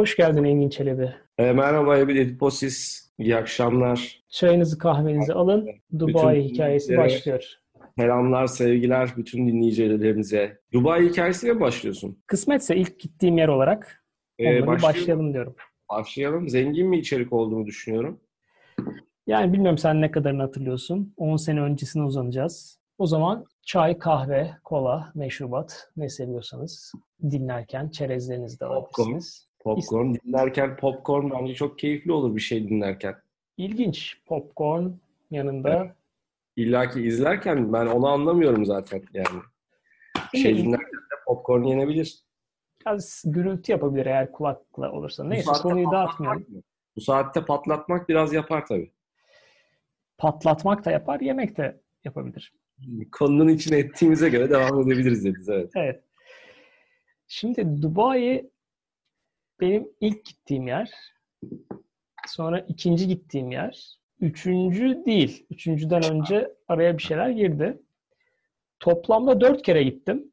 Hoş geldin Engin Çelebi. E, merhaba Ediposis. İyi akşamlar. Çayınızı kahvenizi alın. Dubai bütün hikayesi başlıyor. Selamlar, sevgiler bütün dinleyicilerimize. Dubai hikayesiyle mi başlıyorsun? Kısmetse ilk gittiğim yer olarak ee, başlayalım diyorum. Başlayalım. Zengin mi içerik olduğunu düşünüyorum. Yani bilmiyorum sen ne kadarını hatırlıyorsun. 10 sene öncesine uzanacağız. O zaman çay, kahve, kola, meşrubat ne seviyorsanız dinlerken çerezlerinizi de alabilirsiniz. Popcorn. Dinlerken popcorn bence çok keyifli olur bir şey dinlerken. İlginç. Popcorn yanında. Evet. İlla ki izlerken ben onu anlamıyorum zaten yani. Şey dinlerken de popcorn yenebilir. Biraz gürültü yapabilir eğer kulakla olursa. Neyse konuyu dağıtmayalım. Bu saatte patlatmak biraz yapar tabii. Patlatmak da yapar, yemek de yapabilir. Konunun içine ettiğimize göre devam edebiliriz dediniz. Evet. evet. Şimdi Dubai benim ilk gittiğim yer. Sonra ikinci gittiğim yer. Üçüncü değil. Üçüncüden önce araya bir şeyler girdi. Toplamda dört kere gittim.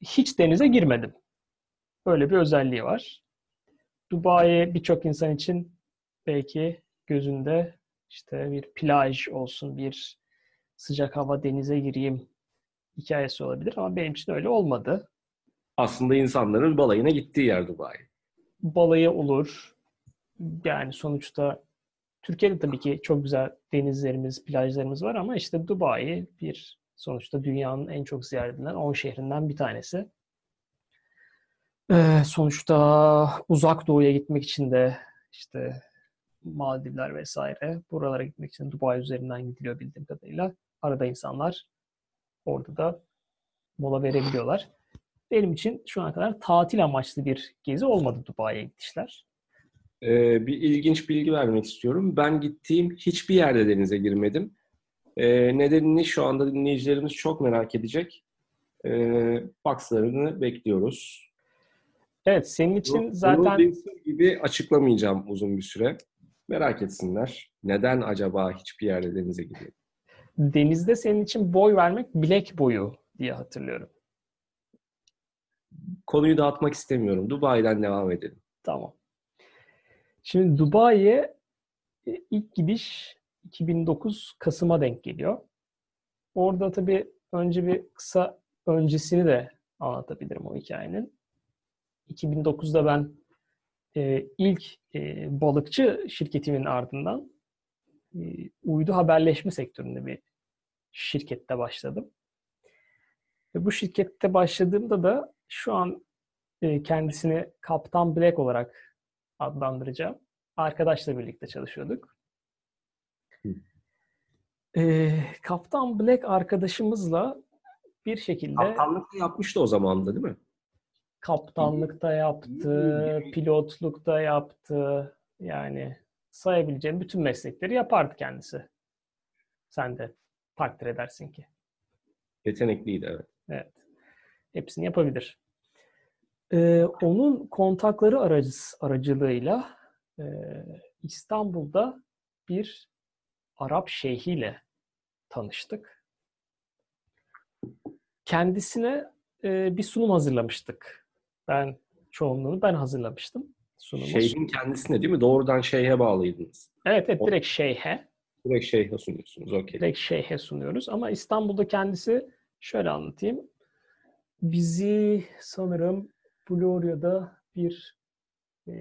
Hiç denize girmedim. Böyle bir özelliği var. Dubai birçok insan için belki gözünde işte bir plaj olsun, bir sıcak hava denize gireyim hikayesi olabilir ama benim için öyle olmadı. Aslında insanların balayına gittiği yer Dubai. Balayı olur. Yani sonuçta Türkiye'de tabii ki çok güzel denizlerimiz, plajlarımız var ama işte Dubai bir sonuçta dünyanın en çok ziyaret edilen 10 şehrinden bir tanesi. Ee, sonuçta uzak doğuya gitmek için de işte Maldivler vesaire buralara gitmek için Dubai üzerinden gidiliyor bildiğim kadarıyla. Arada insanlar orada da mola verebiliyorlar. Benim için şu ana kadar tatil amaçlı bir gezi olmadı Dubai'ye gidişler. Ee, bir ilginç bilgi vermek istiyorum. Ben gittiğim hiçbir yerde denize girmedim. Ee, nedenini şu anda dinleyicilerimiz çok merak edecek. Ee, Boxlarını bekliyoruz. Evet, senin için Bunu, zaten... Bunu gibi açıklamayacağım uzun bir süre. Merak etsinler. Neden acaba hiçbir yerde denize gidiyor? Denizde senin için boy vermek bilek boyu diye hatırlıyorum. Konuyu dağıtmak istemiyorum. Dubai'den devam edelim. Tamam. Şimdi Dubai'ye e, ilk gidiş 2009 Kasım'a denk geliyor. Orada tabii önce bir kısa öncesini de anlatabilirim o hikayenin. 2009'da ben e, ilk e, balıkçı şirketimin ardından e, uydu haberleşme sektöründe bir şirkette başladım. Ve bu şirkette başladığımda da şu an e, kendisini Kaptan Black olarak adlandıracağım. Arkadaşla birlikte çalışıyorduk. E, Kaptan Black arkadaşımızla bir şekilde... Kaptanlık da yapmıştı o zaman da değil mi? Kaptanlık da yaptı, pilotluk da yaptı. Yani sayabileceğim bütün meslekleri yapardı kendisi. Sen de takdir edersin ki. Yetenekliydi evet. Evet. Hepsini yapabilir. Ee, onun kontakları aracı, aracılığıyla e, İstanbul'da bir Arap şeyhiyle tanıştık. Kendisine e, bir sunum hazırlamıştık. Ben çoğunluğunu ben hazırlamıştım. Sunumu. Şeyhin kendisine değil mi? Doğrudan şeyhe bağlıydınız. Evet, evet direkt şeyhe. Direkt şeyhe sunuyorsunuz. Okay. Direkt şeyhe sunuyoruz. Ama İstanbul'da kendisi şöyle anlatayım. Bizi sanırım Florya'da bir e,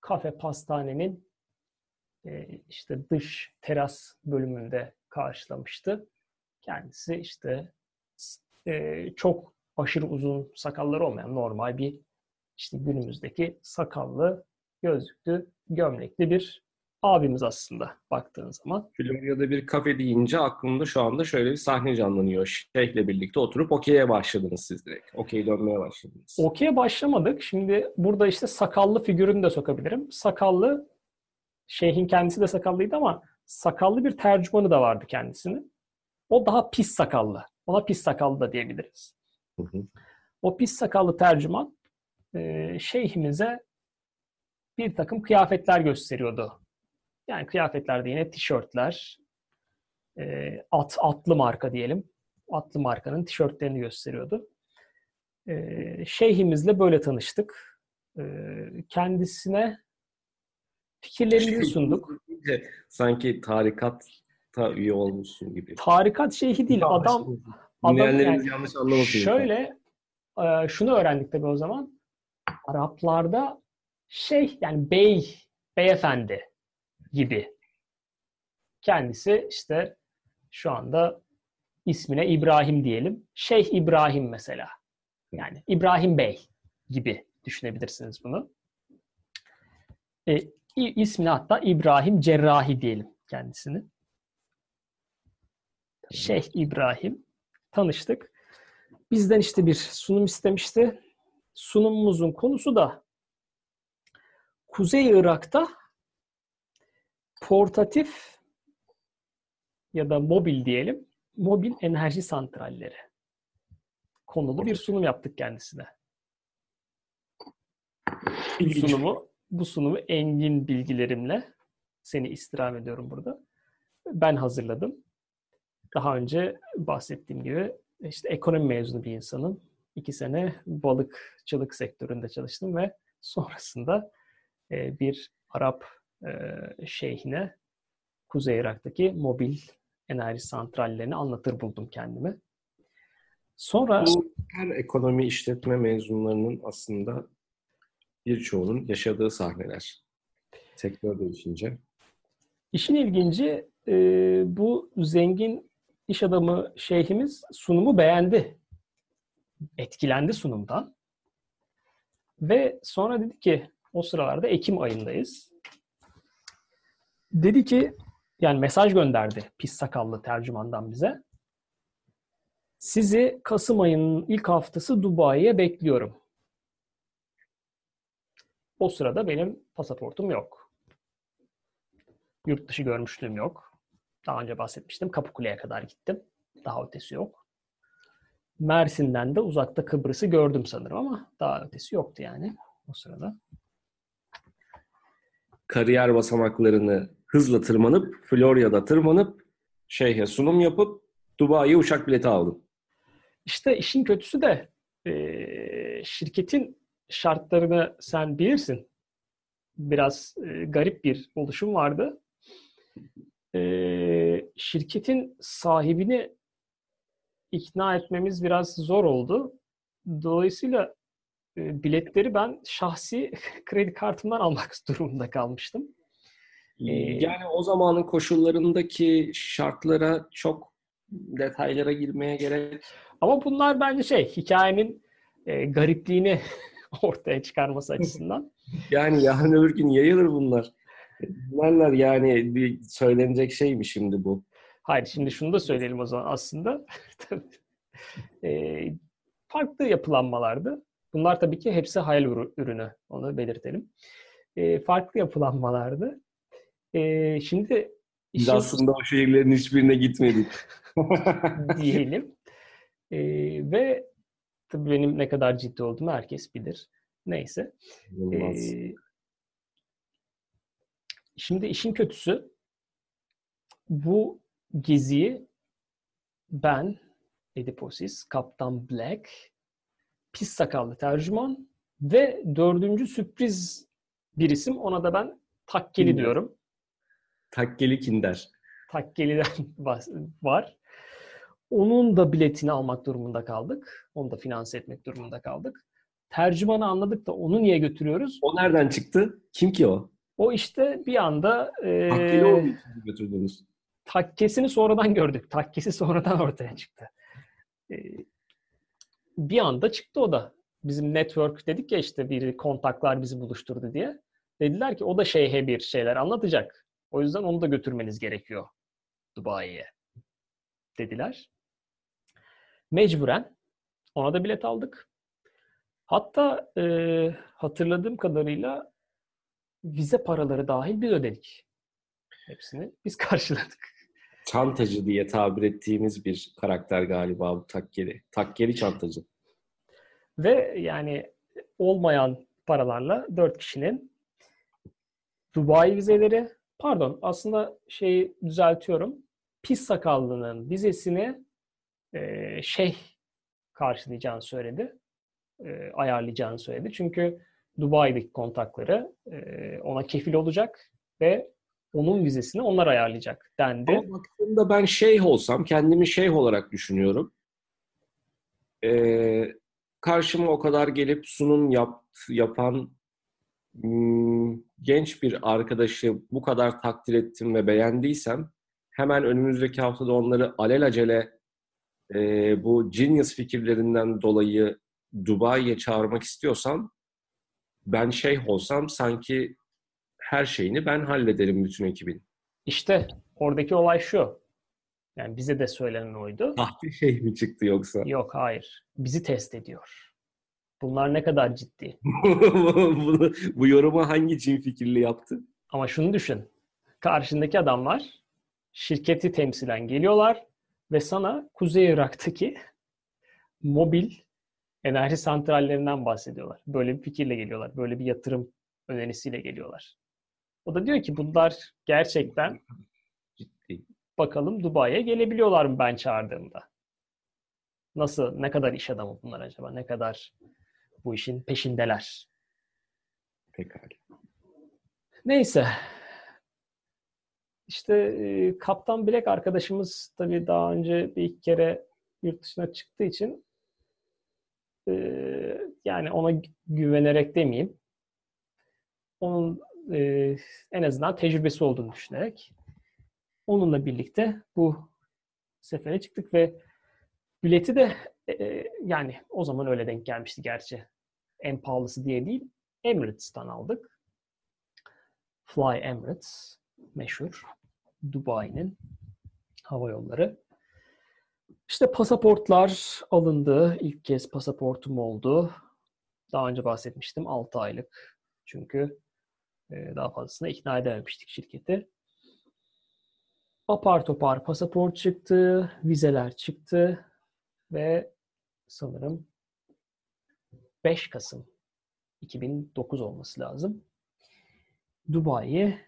kafe pastanenin e, işte dış teras bölümünde karşılamıştı. Kendisi işte e, çok aşırı uzun sakalları olmayan normal bir işte günümüzdeki sakallı, gözlüklü, gömlekli bir abimiz aslında baktığın zaman. Florya'da bir kafe deyince aklımda şu anda şöyle bir sahne canlanıyor. Şeyhle birlikte oturup okey'e başladınız siz direkt. Okey dönmeye başladınız. Okey'e başlamadık. Şimdi burada işte sakallı figürünü de sokabilirim. Sakallı, şeyhin kendisi de sakallıydı ama sakallı bir tercümanı da vardı kendisinin. O daha pis sakallı. Ona pis sakallı da diyebiliriz. Hı hı. O pis sakallı tercüman şeyhimize bir takım kıyafetler gösteriyordu yani kıyafetlerde yine tişörtler, e, at atlı marka diyelim. Atlı markanın tişörtlerini gösteriyordu. E, şeyhimizle böyle tanıştık. E, kendisine fikirlerimizi Şey, sunduk. Sanki tarikata üye olmuşsun gibi. Tarikat şeyhi değil. Adam, adam yani yanlış anlamasın. şöyle e, şunu öğrendik tabii o zaman. Araplarda şey yani bey, beyefendi gibi. Kendisi işte şu anda ismine İbrahim diyelim. Şeyh İbrahim mesela. Yani İbrahim Bey gibi düşünebilirsiniz bunu. E, ismini hatta İbrahim Cerrahi diyelim kendisini. Şeyh İbrahim. Tanıştık. Bizden işte bir sunum istemişti. Sunumumuzun konusu da Kuzey Irak'ta portatif ya da mobil diyelim, mobil enerji santralleri konulu bir sunum yaptık kendisine. Bu sunumu, bu sunumu engin bilgilerimle seni istirham ediyorum burada. Ben hazırladım. Daha önce bahsettiğim gibi işte ekonomi mezunu bir insanım. İki sene balıkçılık sektöründe çalıştım ve sonrasında e, bir Arap şeyhine Kuzey Irak'taki mobil enerji santrallerini anlatır buldum kendimi. Sonra Bu her ekonomi işletme mezunlarının aslında birçoğunun yaşadığı sahneler. Sektör değişince. işin ilginci e, bu zengin iş adamı şeyhimiz sunumu beğendi. Etkilendi sunumdan. Ve sonra dedi ki o sıralarda Ekim ayındayız. Dedi ki yani mesaj gönderdi pis sakallı tercümandan bize. Sizi Kasım ayının ilk haftası Dubai'ye bekliyorum. O sırada benim pasaportum yok. Yurt dışı görmüşlüğüm yok. Daha önce bahsetmiştim. Kapıkule'ye kadar gittim. Daha ötesi yok. Mersin'den de uzakta Kıbrıs'ı gördüm sanırım ama daha ötesi yoktu yani o sırada. Kariyer basamaklarını hızla tırmanıp, Florya'da tırmanıp, şeyhe sunum yapıp, Dubai'ye uçak bileti aldım. İşte işin kötüsü de e, şirketin şartlarını sen bilirsin. Biraz e, garip bir oluşum vardı. E, şirketin sahibini ikna etmemiz biraz zor oldu. Dolayısıyla e, biletleri ben şahsi kredi kartımdan almak durumunda kalmıştım. Yani o zamanın koşullarındaki şartlara çok detaylara girmeye gerek Ama bunlar bence şey hikayenin e, garipliğini ortaya çıkarması açısından. Yani yarın öbür gün yayılır bunlar. Bunlarlar yani bir söylenecek şey mi şimdi bu? Hayır şimdi şunu da söyleyelim o zaman aslında. e, farklı yapılanmalardı. Bunlar tabii ki hepsi hayal ürü- ürünü. Onu belirtelim. E, farklı yapılanmalardı. E, şimdi Biz işin- aslında o şehirlerin hiçbirine gitmedik. diyelim. E, ve tabii benim ne kadar ciddi olduğumu herkes bilir. Neyse. Ee, şimdi işin kötüsü bu geziyi ben, Ediposis, Kaptan Black, pis sakallı tercüman ve dördüncü sürpriz bir isim. Ona da ben Takkeli diyorum. Takkeli Kinder. Takkeli'den var. Onun da biletini almak durumunda kaldık. Onu da finanse etmek durumunda kaldık. Tercümanı anladık da onu niye götürüyoruz? O nereden çıktı? Kim ki o? O işte bir anda e, Takkeli mi götürdünüz. takkesini sonradan gördük. Takkesi sonradan ortaya çıktı. E, bir anda çıktı o da. Bizim network dedik ya işte bir kontaklar bizi buluşturdu diye. Dediler ki o da şeyhe bir şeyler anlatacak. O yüzden onu da götürmeniz gerekiyor Dubai'ye dediler. Mecburen ona da bilet aldık. Hatta e, hatırladığım kadarıyla vize paraları dahil biz ödedik. Hepsini biz karşıladık. Çantacı diye tabir ettiğimiz bir karakter galiba bu Takkeli. Takkeli çantacı. Ve yani olmayan paralarla dört kişinin Dubai vizeleri, pardon aslında şeyi düzeltiyorum. Pis sakallının vizesini e, şeyh karşılayacağını söyledi. E, ayarlayacağını söyledi. Çünkü Dubai'deki kontakları e, ona kefil olacak ve onun vizesini onlar ayarlayacak dendi. Ama baktığımda ben şeyh olsam, kendimi şeyh olarak düşünüyorum. Ee, karşıma o kadar gelip sunum yap, yapan genç bir arkadaşı bu kadar takdir ettim ve beğendiysem hemen önümüzdeki haftada onları alelacele e, bu genius fikirlerinden dolayı Dubai'ye çağırmak istiyorsam ben şeyh olsam sanki her şeyini ben hallederim bütün ekibin. İşte oradaki olay şu. Yani bize de söylenen oydu. Sahte şeyh mi çıktı yoksa? Yok hayır. Bizi test ediyor. Bunlar ne kadar ciddi. Bunu, bu yorumu hangi cin fikirli yaptı? Ama şunu düşün. Karşındaki adamlar şirketi temsilen geliyorlar ve sana Kuzey Irak'taki mobil enerji santrallerinden bahsediyorlar. Böyle bir fikirle geliyorlar. Böyle bir yatırım önerisiyle geliyorlar. O da diyor ki bunlar gerçekten Ciddi. bakalım Dubai'ye gelebiliyorlar mı ben çağırdığımda? Nasıl, ne kadar iş adamı bunlar acaba? Ne kadar bu işin peşindeler? Pekala. Neyse. İşte e, Kaptan Black arkadaşımız tabii daha önce bir iki kere yurt dışına çıktığı için e, yani ona güvenerek demeyeyim. Onun e, en azından tecrübesi olduğunu düşünerek onunla birlikte bu sefere çıktık ve bileti de e, yani o zaman öyle denk gelmişti gerçi. En pahalısı diye değil. Emirates'tan aldık. Fly Emirates meşhur. Dubai'nin hava yolları. İşte pasaportlar alındı. İlk kez pasaportum oldu. Daha önce bahsetmiştim 6 aylık. Çünkü e, daha fazlasına ikna edememiştik şirketi. Apar topar pasaport çıktı, vizeler çıktı ve sanırım 5 Kasım 2009 olması lazım. Dubai'ye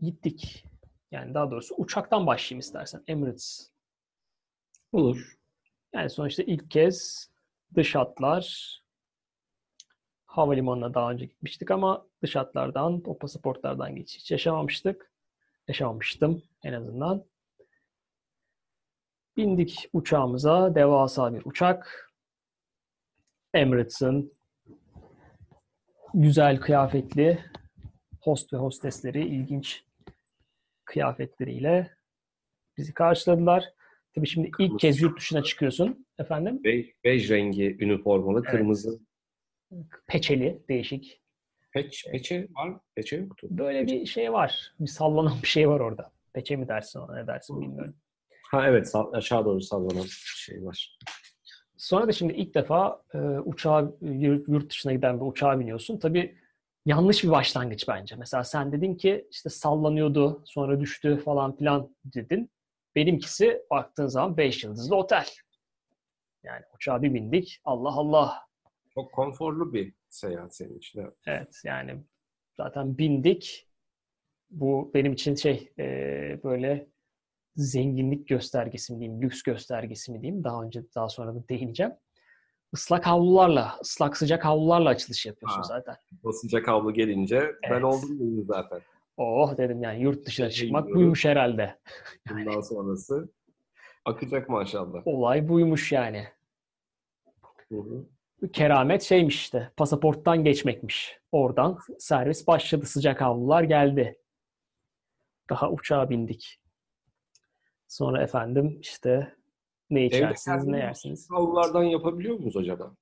gittik. Yani daha doğrusu uçaktan başlayayım istersen. Emirates. Olur. Yani sonuçta ilk kez dış hatlar havalimanına daha önce gitmiştik ama dış hatlardan, o pasaportlardan geçiş yaşamamıştık. Yaşamamıştım en azından. Bindik uçağımıza. Devasa bir uçak. Emirates'ın güzel kıyafetli host ve hostesleri ilginç kıyafetleriyle bizi karşıladılar. Tabii şimdi ilk kez yurt dışına çıkıyorsun. Efendim? Bej, bej rengi üniformalı, Evet. kırmızı. Peçeli, değişik. Peç, peçe var mı? Peçe yoktu. Böyle bir şey var. Bir sallanan bir şey var orada. Peçe mi dersin ona ne dersin bilmiyorum. Ha evet aşağı doğru sallanan şey var. Sonra da şimdi ilk defa e, uçağa yurt yurt dışına giden bir uçağa biniyorsun. Tabii yanlış bir başlangıç bence. Mesela sen dedin ki işte sallanıyordu, sonra düştü falan filan dedin. Benimkisi baktığın zaman 5 yıldızlı otel. Yani uçağa bir bindik. Allah Allah. Çok konforlu bir seyahat senin için. evet. Evet yani zaten bindik. Bu benim için şey e, böyle zenginlik göstergesi mi diyeyim, lüks göstergesi mi diyeyim. Daha önce daha sonra da değineceğim. Islak havlularla, ıslak sıcak havlularla açılış yapıyorsun Ha. zaten. O sıcak havlu gelince ben Evet. oldum dedim zaten. Oh dedim yani yurt dışına Şey çıkmak buymuş herhalde. Bundan sonrası akacak maşallah. Olay buymuş yani. Hı hı. Keramet şeymiş işte, pasaporttan geçmekmiş. Oradan servis başladı, sıcak havlular geldi. Daha uçağa bindik. Sonra efendim işte ne Evde içersiniz, ne kendimiz yersiniz? Havlulardan yapabiliyor muyuz acaba?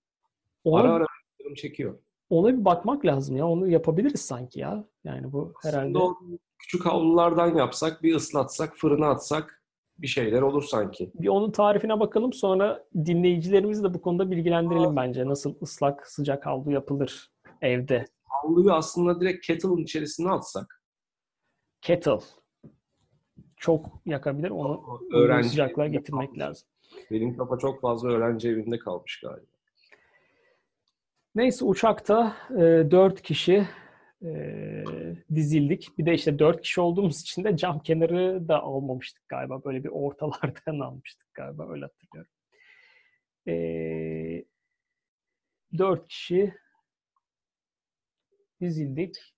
Ona, Ara ara canım çekiyor. ona bir bakmak lazım ya. Onu yapabiliriz sanki ya. Yani bu herhalde. Aslında küçük havlulardan yapsak, bir ıslatsak, fırına atsak bir şeyler olur sanki. Bir onun tarifine bakalım sonra dinleyicilerimizi de bu konuda bilgilendirelim bence. Nasıl ıslak sıcak havlu yapılır evde. Havluyu aslında direkt kettle'ın içerisine atsak. Kettle. Çok yakabilir. Onu Öğrenci sıcaklığa getirmek kalmış. lazım. Benim kafa çok fazla öğrenci evinde kalmış galiba. Neyse uçakta e, 4 kişi e, dizildik. Bir de işte 4 kişi olduğumuz için de cam kenarı da almamıştık galiba. Böyle bir ortalardan almıştık galiba. Öyle hatırlıyorum. E, 4 kişi dizildik.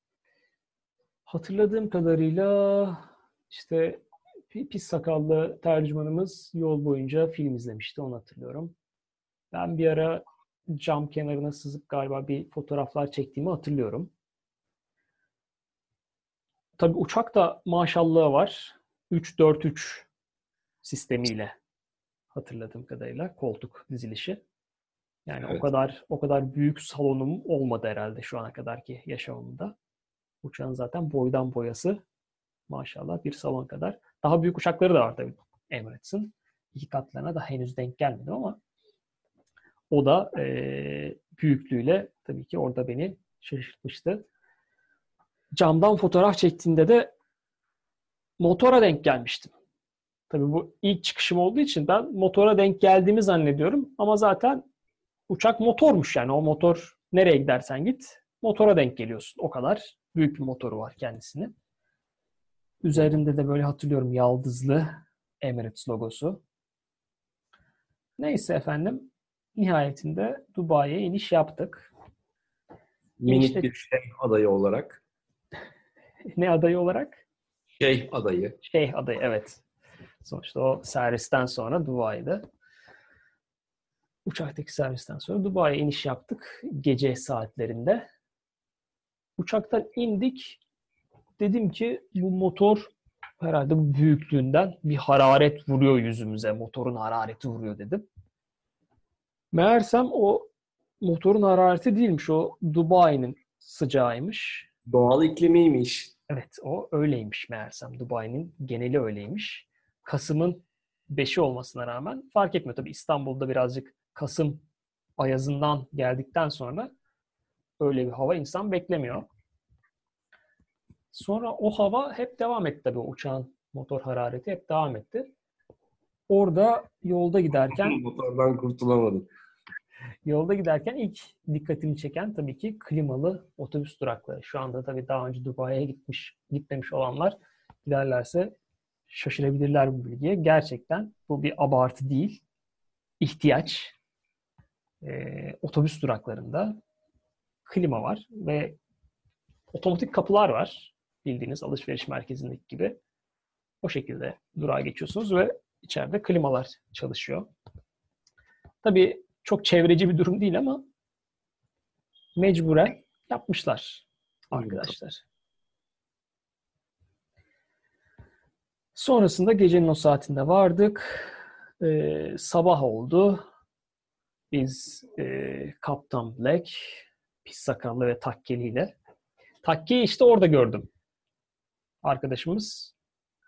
Hatırladığım kadarıyla işte pis sakallı tercümanımız yol boyunca film izlemişti. Onu hatırlıyorum. Ben bir ara cam kenarına sızıp galiba bir fotoğraflar çektiğimi hatırlıyorum. Tabii uçak da maşallahı var. 3-4-3 sistemiyle hatırladığım kadarıyla koltuk dizilişi. Yani evet. o kadar o kadar büyük salonum olmadı herhalde şu ana kadarki yaşamımda. Uçağın zaten boydan boyası maşallah bir salon kadar. Daha büyük uçakları da var tabii Emirates'ın. İki katlarına da henüz denk gelmedim ama o da e, büyüklüğüyle tabii ki orada beni şaşırtmıştı. Camdan fotoğraf çektiğinde de motora denk gelmiştim. Tabii bu ilk çıkışım olduğu için ben motora denk geldiğimi zannediyorum. Ama zaten uçak motormuş yani. O motor nereye gidersen git motora denk geliyorsun. O kadar büyük bir motoru var kendisinin. Üzerinde de böyle hatırlıyorum yaldızlı Emirates logosu. Neyse efendim. Nihayetinde Dubai'ye iniş yaptık. Minik işte, bir şey adayı olarak. ne adayı olarak? Şeyh adayı. Şeyh adayı evet. Sonuçta o servisten sonra Dubai'de. Uçaktaki servisten sonra Dubai'ye iniş yaptık gece saatlerinde. Uçaktan indik. Dedim ki bu motor herhalde bu büyüklüğünden bir hararet vuruyor yüzümüze. Motorun harareti vuruyor dedim. Meğersem o motorun harareti değilmiş. O Dubai'nin sıcağıymış. Doğal iklimiymiş. Evet o öyleymiş meğersem. Dubai'nin geneli öyleymiş. Kasım'ın 5'i olmasına rağmen fark etmiyor. Tabii İstanbul'da birazcık Kasım ayazından geldikten sonra öyle bir hava insan beklemiyor. Sonra o hava hep devam etti tabii uçağın motor harareti hep devam etti. Orada yolda giderken motordan kurtulamadım. Yolda giderken ilk dikkatimi çeken tabii ki klimalı otobüs durakları. Şu anda tabii daha önce Dubai'ye gitmiş, gitmemiş olanlar giderlerse şaşırabilirler bu bilgiye. Gerçekten bu bir abartı değil. İhtiyaç. Ee, otobüs duraklarında klima var ve otomatik kapılar var. Bildiğiniz alışveriş merkezindeki gibi. O şekilde durağa geçiyorsunuz ve içeride klimalar çalışıyor. Tabii çok çevreci bir durum değil ama mecburen yapmışlar arkadaşlar. Sonrasında gecenin o saatinde vardık. Ee, sabah oldu. Biz e, Kaptan Black, pis sakallı ve takkeliyle. Takkeyi işte orada gördüm. Arkadaşımız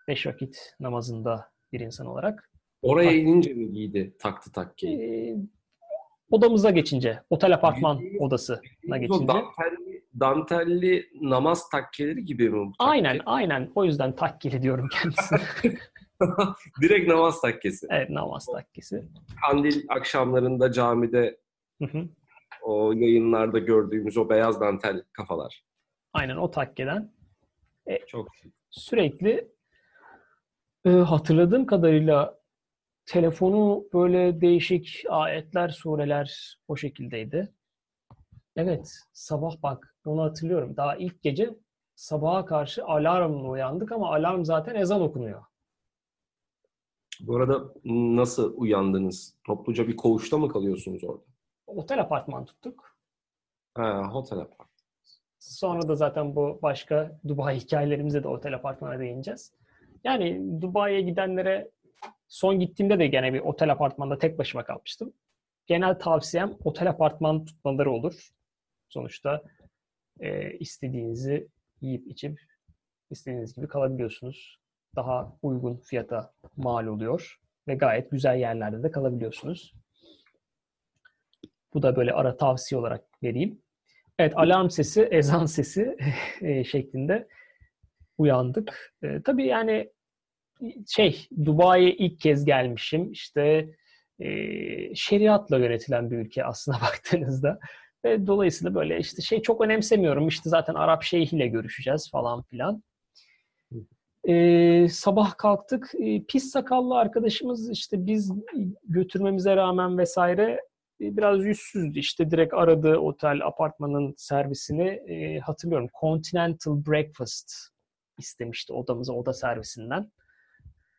beş vakit namazında bir insan olarak. Oraya tak- inince mi giydi taktı takkeyi? Ee, odamıza geçince, otel apartman odasına geçince. Dantelli, dantelli namaz takkeleri gibi mi bu takke? Aynen, aynen. O yüzden takkeli diyorum kendisine. Direkt namaz takkesi. Evet, namaz takkesi. Kandil akşamlarında camide hı hı. o yayınlarda gördüğümüz o beyaz dantel kafalar. Aynen o takkeden. E, Çok Sürekli e, hatırladığım kadarıyla telefonu böyle değişik ayetler, sureler o şekildeydi. Evet, sabah bak onu hatırlıyorum. Daha ilk gece sabaha karşı alarmla uyandık ama alarm zaten ezan okunuyor. Bu arada nasıl uyandınız? Topluca bir koğuşta mı kalıyorsunuz orada? Otel apartman tuttuk. Ha, otel apartman. Sonra da zaten bu başka Dubai hikayelerimize de otel apartmana değineceğiz. Yani Dubai'ye gidenlere Son gittiğimde de gene bir otel apartmanda tek başıma kalmıştım. Genel tavsiyem otel apartman tutmaları olur. Sonuçta e, istediğinizi yiyip içip istediğiniz gibi kalabiliyorsunuz. Daha uygun fiyata mal oluyor ve gayet güzel yerlerde de kalabiliyorsunuz. Bu da böyle ara tavsiye olarak vereyim. Evet alarm sesi, ezan sesi e, şeklinde uyandık. E, tabii yani şey Dubai'ye ilk kez gelmişim. İşte e, şeriatla yönetilen bir ülke aslına baktığınızda. Ve dolayısıyla böyle işte şey çok önemsemiyorum. İşte zaten Arap şeyhiyle görüşeceğiz falan filan. Ee, sabah kalktık. Ee, pis sakallı arkadaşımız işte biz götürmemize rağmen vesaire biraz yüzsüzdü. İşte direkt aradığı otel, apartmanın servisini e, hatırlıyorum. Continental Breakfast istemişti odamıza, oda servisinden.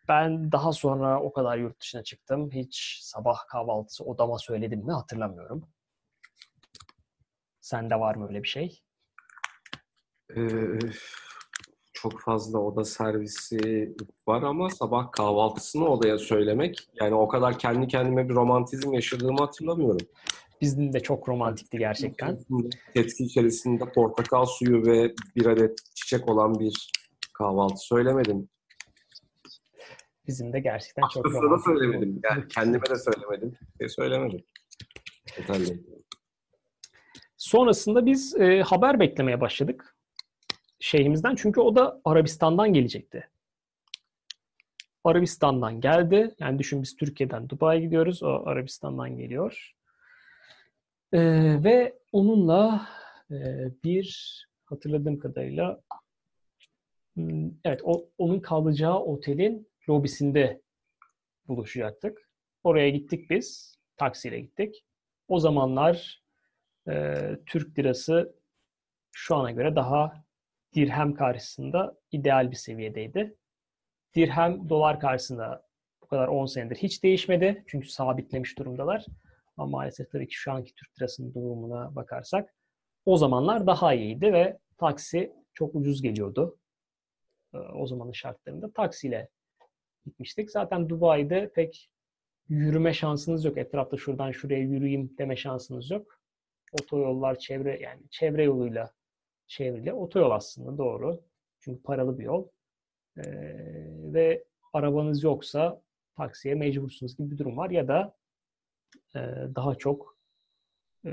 Ben daha sonra o kadar yurt dışına çıktım. Hiç sabah kahvaltısı odama söyledim mi hatırlamıyorum. Sende var mı öyle bir şey? Ee, çok fazla oda servisi var ama sabah kahvaltısını odaya söylemek yani o kadar kendi kendime bir romantizm yaşadığımı hatırlamıyorum. Bizim de çok romantikti gerçekten. Tetki içerisinde portakal suyu ve bir adet çiçek olan bir kahvaltı söylemedim. Bizim de gerçekten çok Aslında romantik. söylemedim. Yani kendime de söylemedim. E, söylemedim. Otelde. Sonrasında biz e, haber beklemeye başladık şeyhimizden. Çünkü o da Arabistan'dan gelecekti. Arabistan'dan geldi. Yani düşün biz Türkiye'den Dubai'ye gidiyoruz. O Arabistan'dan geliyor. E, ve onunla e, bir hatırladığım kadarıyla hmm, evet o, onun kalacağı otelin lobisinde buluşacaktık. Oraya gittik biz. Taksiyle gittik. O zamanlar e, Türk lirası şu ana göre daha dirhem karşısında ideal bir seviyedeydi. Dirhem dolar karşısında bu kadar 10 senedir hiç değişmedi. Çünkü sabitlemiş durumdalar. Ama maalesef tabii ki şu anki Türk lirasının durumuna bakarsak o zamanlar daha iyiydi ve taksi çok ucuz geliyordu. E, o zamanın şartlarında taksiyle gitmiştik. Zaten Dubai'de pek yürüme şansınız yok. Etrafta şuradan şuraya yürüyeyim deme şansınız yok. Otoyollar çevre yani çevre yoluyla çevrili otoyol aslında doğru. Çünkü paralı bir yol. Ee, ve arabanız yoksa taksiye mecbursunuz gibi bir durum var. Ya da e, daha çok e,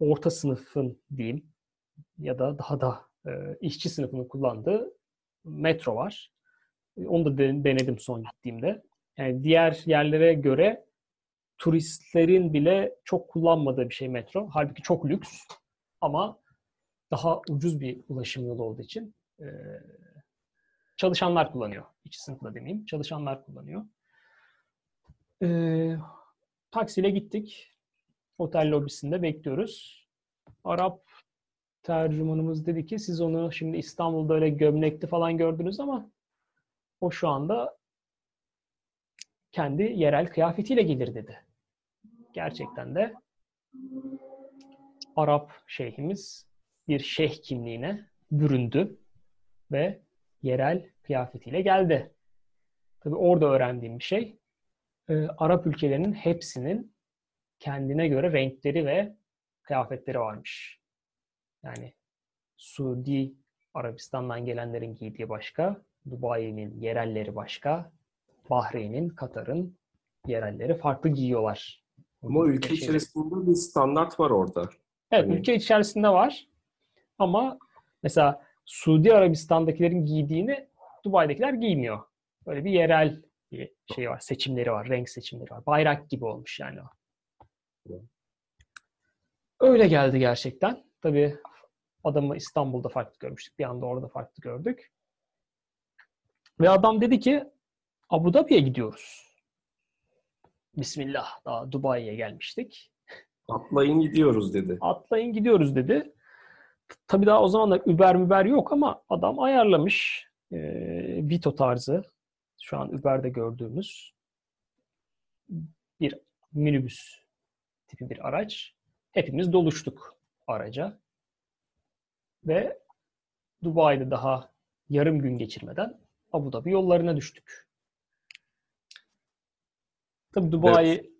orta sınıfın diyeyim ya da daha da e, işçi sınıfının kullandığı metro var. Onu da denedim son gittiğimde. Yani diğer yerlere göre turistlerin bile çok kullanmadığı bir şey metro. Halbuki çok lüks ama daha ucuz bir ulaşım yolu olduğu için e, çalışanlar kullanıyor. İç sınıfla demeyeyim. Çalışanlar kullanıyor. E, taksiyle gittik. Otel lobisinde bekliyoruz. Arap tercümanımız dedi ki siz onu şimdi İstanbul'da öyle gömlekli falan gördünüz ama o şu anda kendi yerel kıyafetiyle gelir dedi. Gerçekten de Arap şeyhimiz bir şeyh kimliğine büründü ve yerel kıyafetiyle geldi. Tabii orada öğrendiğim bir şey, e, Arap ülkelerinin hepsinin kendine göre renkleri ve kıyafetleri varmış. Yani Suudi Arabistan'dan gelenlerin giydiği başka, Dubai'nin yerelleri başka, Bahreyn'in, Katar'ın yerelleri farklı giyiyorlar. Ama ülke içerisinde bir standart var orada. Evet, hani... ülke içerisinde var. Ama mesela Suudi Arabistan'dakilerin giydiğini Dubai'dekiler giymiyor. Böyle bir yerel bir şey var, seçimleri var, renk seçimleri var. Bayrak gibi olmuş yani o. Öyle geldi gerçekten. Tabii adamı İstanbul'da farklı görmüştük. Bir anda orada farklı gördük. Ve adam dedi ki Abu Dhabi'ye gidiyoruz. Bismillah. Daha Dubai'ye gelmiştik. Atlayın gidiyoruz dedi. Atlayın gidiyoruz dedi. Tabii daha o zamanlar Uber Uber yok ama adam ayarlamış. E, Vito tarzı. Şu an Uber'de gördüğümüz bir minibüs tipi bir araç. Hepimiz doluştuk araca. Ve Dubai'de daha yarım gün geçirmeden Abu Dhabi yollarına düştük. Tabii Dubai evet.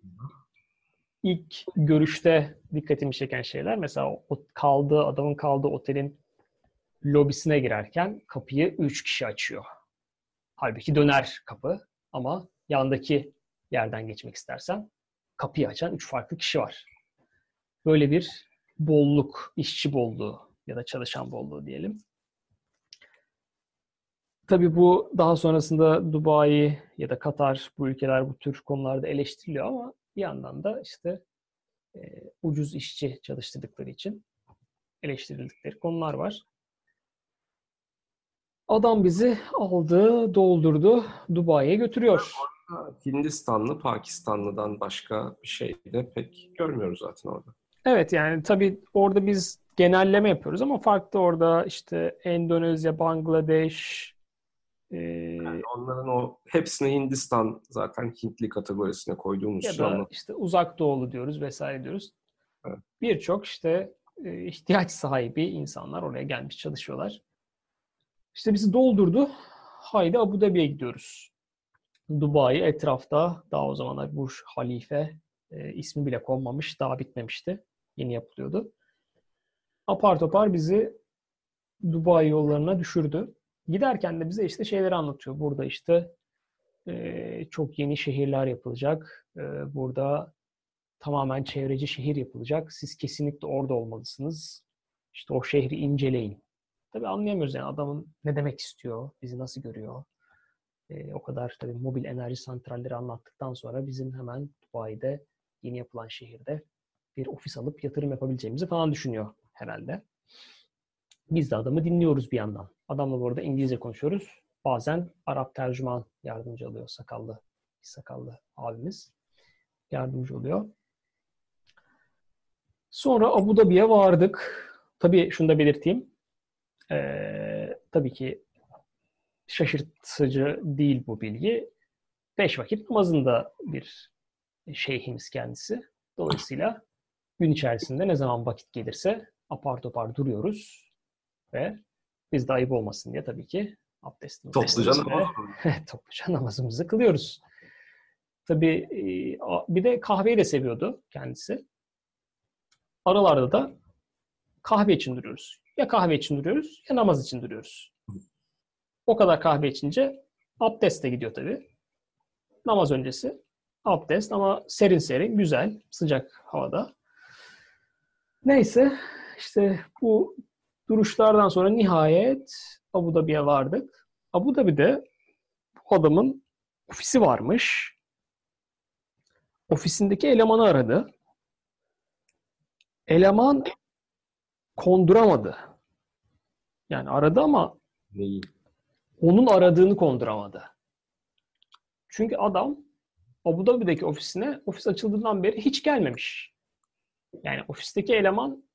İlk görüşte dikkatimi çeken şeyler mesela o kaldığı adamın kaldığı otelin lobisine girerken kapıyı üç kişi açıyor. Halbuki döner kapı ama yandaki yerden geçmek istersen kapıyı açan üç farklı kişi var. Böyle bir bolluk, işçi bolluğu ya da çalışan bolluğu diyelim. Tabii bu daha sonrasında Dubai ya da Katar bu ülkeler bu tür konularda eleştiriliyor ama bir yandan da işte e, ucuz işçi çalıştırdıkları için eleştirildikleri konular var. Adam bizi aldı, doldurdu, Dubai'ye götürüyor. Hindistanlı, Pakistanlı'dan başka bir şey de pek görmüyoruz zaten orada. Evet yani tabii orada biz genelleme yapıyoruz ama farklı orada işte Endonezya, Bangladeş, ee, yani onların o hepsini Hindistan zaten Hintli kategorisine koyduğumuz ya da işte uzak doğulu diyoruz vesaire diyoruz. Evet. Birçok işte ihtiyaç sahibi insanlar oraya gelmiş çalışıyorlar. İşte bizi doldurdu. Haydi Abu Dhabi'ye gidiyoruz. Dubai etrafta daha o zamanlar Burj Halife e, ismi bile konmamış. Daha bitmemişti. Yeni yapılıyordu. Apar topar bizi Dubai yollarına düşürdü. Giderken de bize işte şeyleri anlatıyor. Burada işte e, çok yeni şehirler yapılacak. E, burada tamamen çevreci şehir yapılacak. Siz kesinlikle orada olmalısınız. İşte o şehri inceleyin. Tabii anlayamıyoruz yani adamın ne demek istiyor, bizi nasıl görüyor. E, o kadar tabii mobil enerji santralleri anlattıktan sonra bizim hemen Dubai'de yeni yapılan şehirde bir ofis alıp yatırım yapabileceğimizi falan düşünüyor herhalde. Biz de adamı dinliyoruz bir yandan. Adamla bu arada İngilizce konuşuyoruz. Bazen Arap tercüman yardımcı oluyor sakallı, sakallı abimiz. Yardımcı oluyor. Sonra Abu Dhabi'ye vardık. Tabii şunu da belirteyim. Ee, tabii ki şaşırtıcı değil bu bilgi. Beş vakit namazında bir şeyhimiz kendisi. Dolayısıyla gün içerisinde ne zaman vakit gelirse apar topar duruyoruz ve biz de ayıp olmasın diye tabii ki abdestimizi topluca, topluca namazımızı kılıyoruz. Tabii e, bir de kahveyi de seviyordu kendisi. Aralarda da kahve için duruyoruz. Ya kahve için duruyoruz ya namaz için duruyoruz. O kadar kahve içince abdest de gidiyor tabii. Namaz öncesi abdest ama serin serin, güzel, sıcak havada. Neyse işte bu duruşlardan sonra nihayet Abu Dhabi'ye vardık. Abu Dhabi'de bu adamın ofisi varmış. Ofisindeki elemanı aradı. Eleman konduramadı. Yani aradı ama Neyi? onun aradığını konduramadı. Çünkü adam Abu Dhabi'deki ofisine ofis açıldığından beri hiç gelmemiş. Yani ofisteki eleman